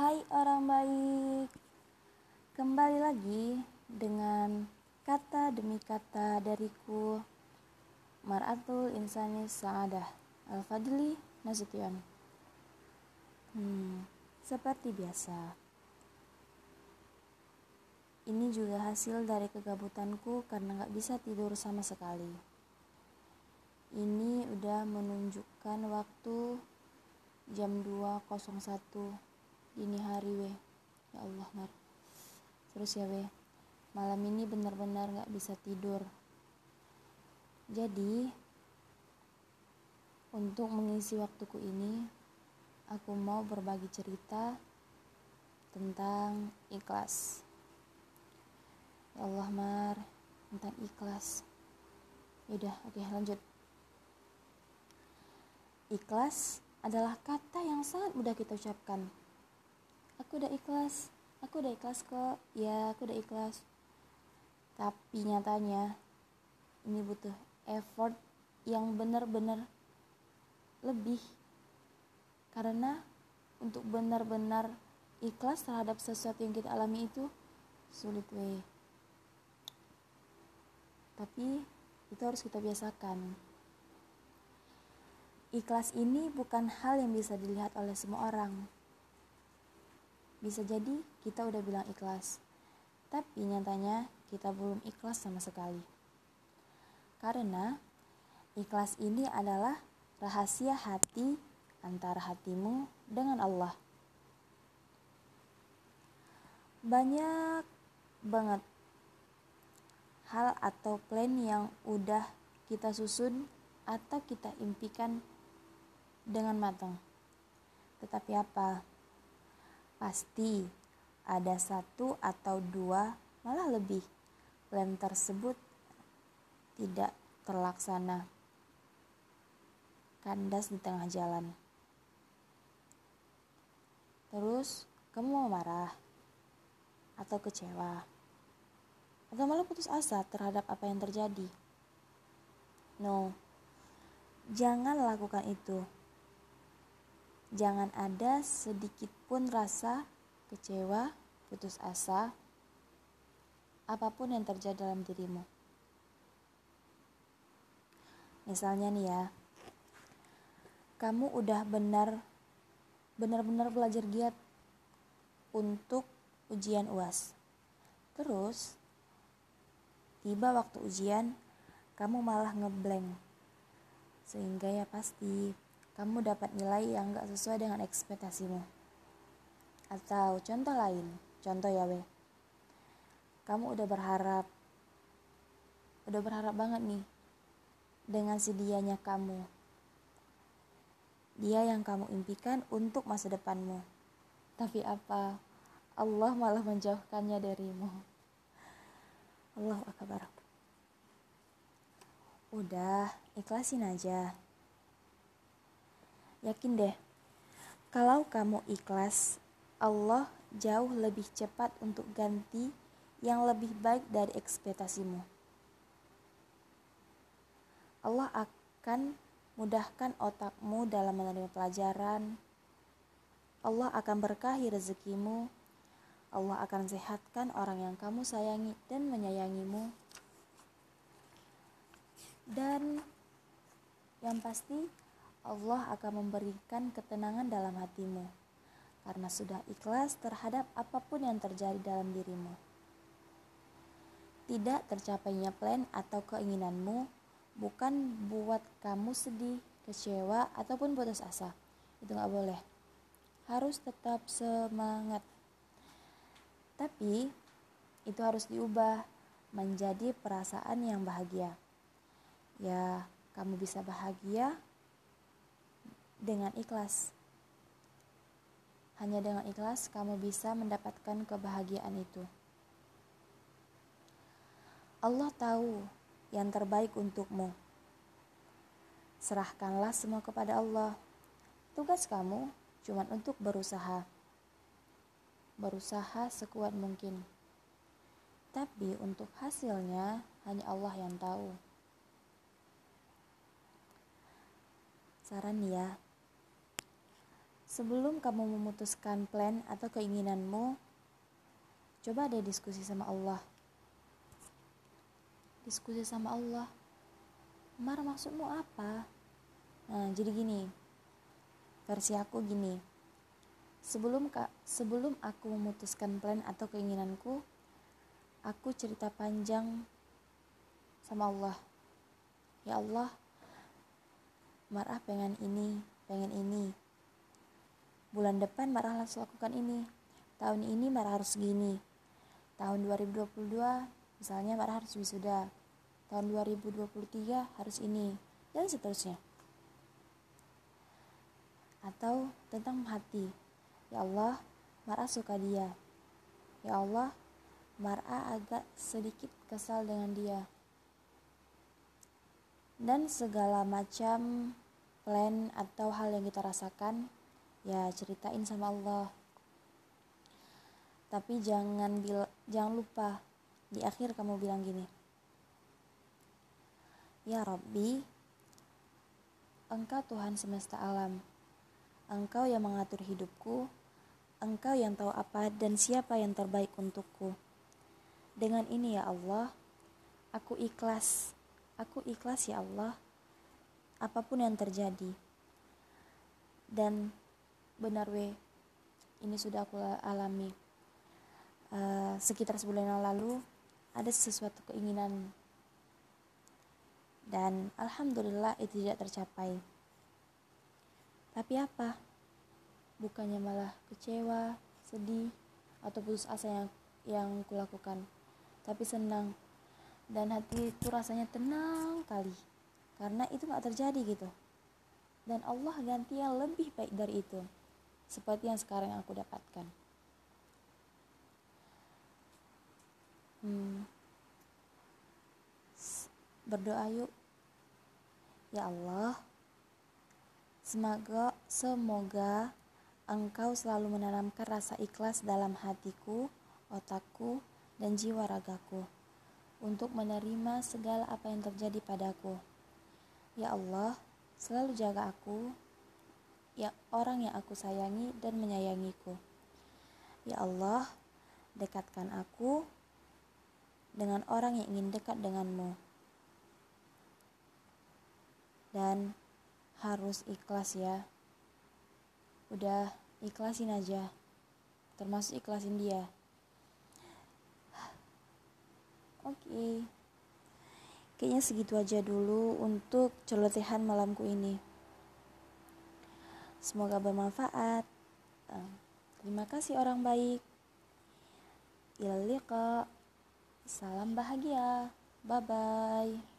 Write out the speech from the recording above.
Hai orang baik, kembali lagi dengan kata demi kata dariku Mar'atul Insani Sa'adah Al-Fadli Nasution. Hmm, Seperti biasa. Ini juga hasil dari kegabutanku karena gak bisa tidur sama sekali. Ini udah menunjukkan waktu jam 2.01 dini hari weh ya Allah mar. Terus ya weh malam ini benar-benar gak bisa tidur. Jadi untuk mengisi waktuku ini aku mau berbagi cerita tentang ikhlas. Ya Allah mar tentang ikhlas. Yaudah oke lanjut. Ikhlas adalah kata yang sangat mudah kita ucapkan aku udah ikhlas. Aku udah ikhlas kok. Ya aku udah ikhlas. Tapi nyatanya ini butuh effort yang benar-benar lebih. Karena untuk benar-benar ikhlas terhadap sesuatu yang kita alami itu sulit weh. Tapi itu harus kita biasakan. Ikhlas ini bukan hal yang bisa dilihat oleh semua orang bisa jadi kita udah bilang ikhlas, tapi nyatanya kita belum ikhlas sama sekali. Karena ikhlas ini adalah rahasia hati antara hatimu dengan Allah. Banyak banget hal atau plan yang udah kita susun atau kita impikan dengan matang. Tetapi apa? Pasti ada satu atau dua, malah lebih, plan tersebut tidak terlaksana. Kandas di tengah jalan. Terus, kamu mau marah? Atau kecewa? Atau malah putus asa terhadap apa yang terjadi? No, jangan lakukan itu Jangan ada sedikit pun rasa kecewa, putus asa, apa pun yang terjadi dalam dirimu. Misalnya nih ya, kamu udah benar benar-benar belajar giat untuk ujian UAS. Terus tiba waktu ujian, kamu malah ngeblank. Sehingga ya pasti kamu dapat nilai yang gak sesuai dengan ekspektasimu. Atau contoh lain, contoh ya weh. Kamu udah berharap, udah berharap banget nih dengan si dianya kamu. Dia yang kamu impikan untuk masa depanmu. Tapi apa? Allah malah menjauhkannya darimu. Allah akbar. Udah, ikhlasin aja. Yakin deh, kalau kamu ikhlas, Allah jauh lebih cepat untuk ganti yang lebih baik dari ekspektasimu. Allah akan mudahkan otakmu dalam menerima pelajaran. Allah akan berkahi rezekimu. Allah akan sehatkan orang yang kamu sayangi dan menyayangimu. Dan yang pasti Allah akan memberikan ketenangan dalam hatimu karena sudah ikhlas terhadap apa pun yang terjadi dalam dirimu. Tidak tercapainya plan atau keinginanmu bukan buat kamu sedih, kecewa, ataupun putus asa. Itu nggak boleh. Harus tetap semangat. Tapi itu harus diubah menjadi perasaan yang bahagia. Ya, kamu bisa bahagia dengan ikhlas. Hanya dengan ikhlas kamu bisa mendapatkan kebahagiaan itu. Allah tahu yang terbaik untukmu. Serahkanlah semua kepada Allah. Tugas kamu cuma untuk berusaha. Berusaha sekuat mungkin. Tapi untuk hasilnya hanya Allah yang tahu. Saran ya, sebelum kamu memutuskan plan atau keinginanmu, coba deh diskusi sama Allah. Diskusi sama Allah. Mar maksudmu apa? Nah, jadi gini. Versi aku gini. Sebelum kak, sebelum aku memutuskan plan atau keinginanku, aku cerita panjang sama Allah. Ya Allah, marah pengen ini, pengen ini. Bulan depan marah harus lakukan ini. Tahun ini marah harus gini. Tahun 2022 misalnya marah harus wisuda. Tahun 2023 harus ini dan seterusnya. Atau tentang hati. Ya Allah, marah suka dia. Ya Allah, marah agak sedikit kesal dengan dia dan segala macam plan atau hal yang kita rasakan ya ceritain sama Allah. Tapi jangan bil jangan lupa di akhir kamu bilang gini ya Robbi engkau Tuhan semesta alam. Engkau yang mengatur hidupku. Engkau yang tahu apa dan siapa yang terbaik untukku. Dengan ini ya Allah aku ikhlas. Aku ikhlas ya Allah, apa pun yang terjadi. Dan benar we, ini sudah aku alami. Uh, sekitar sebulan yang lalu ada sesuatu keinginan. Dan alhamdulillah itu tidak tercapai. Tapi apa? Bukannya malah kecewa, sedih, atau putus asa yang yang kulakukan, tapi senang. Dan hati itu rasanya tenang kali. Karena itu nggak terjadi gitu. Dan Allah ganti yang lebih baik dari itu seperti yang sekarang aku dapatkan hmm. berdoa yuk ya Allah semoga semoga Engkau selalu menanamkan rasa ikhlas dalam hatiku, otakku, dan jiwa ragaku untuk menerima segala apa yang terjadi padaku. Ya Allah, selalu jaga aku, ya orang yang aku sayangi dan menyayangiku. Ya Allah, dekatkan aku dengan orang yang ingin dekat denganmu. Dan harus ikhlas ya. Udah ikhlasin aja. Termasuk ikhlasin dia. Oke. Kayaknya segitu aja dulu untuk celotehan malamku ini. Semoga bermanfaat. Terima kasih orang baik. Ilal Salam bahagia. Bye bye.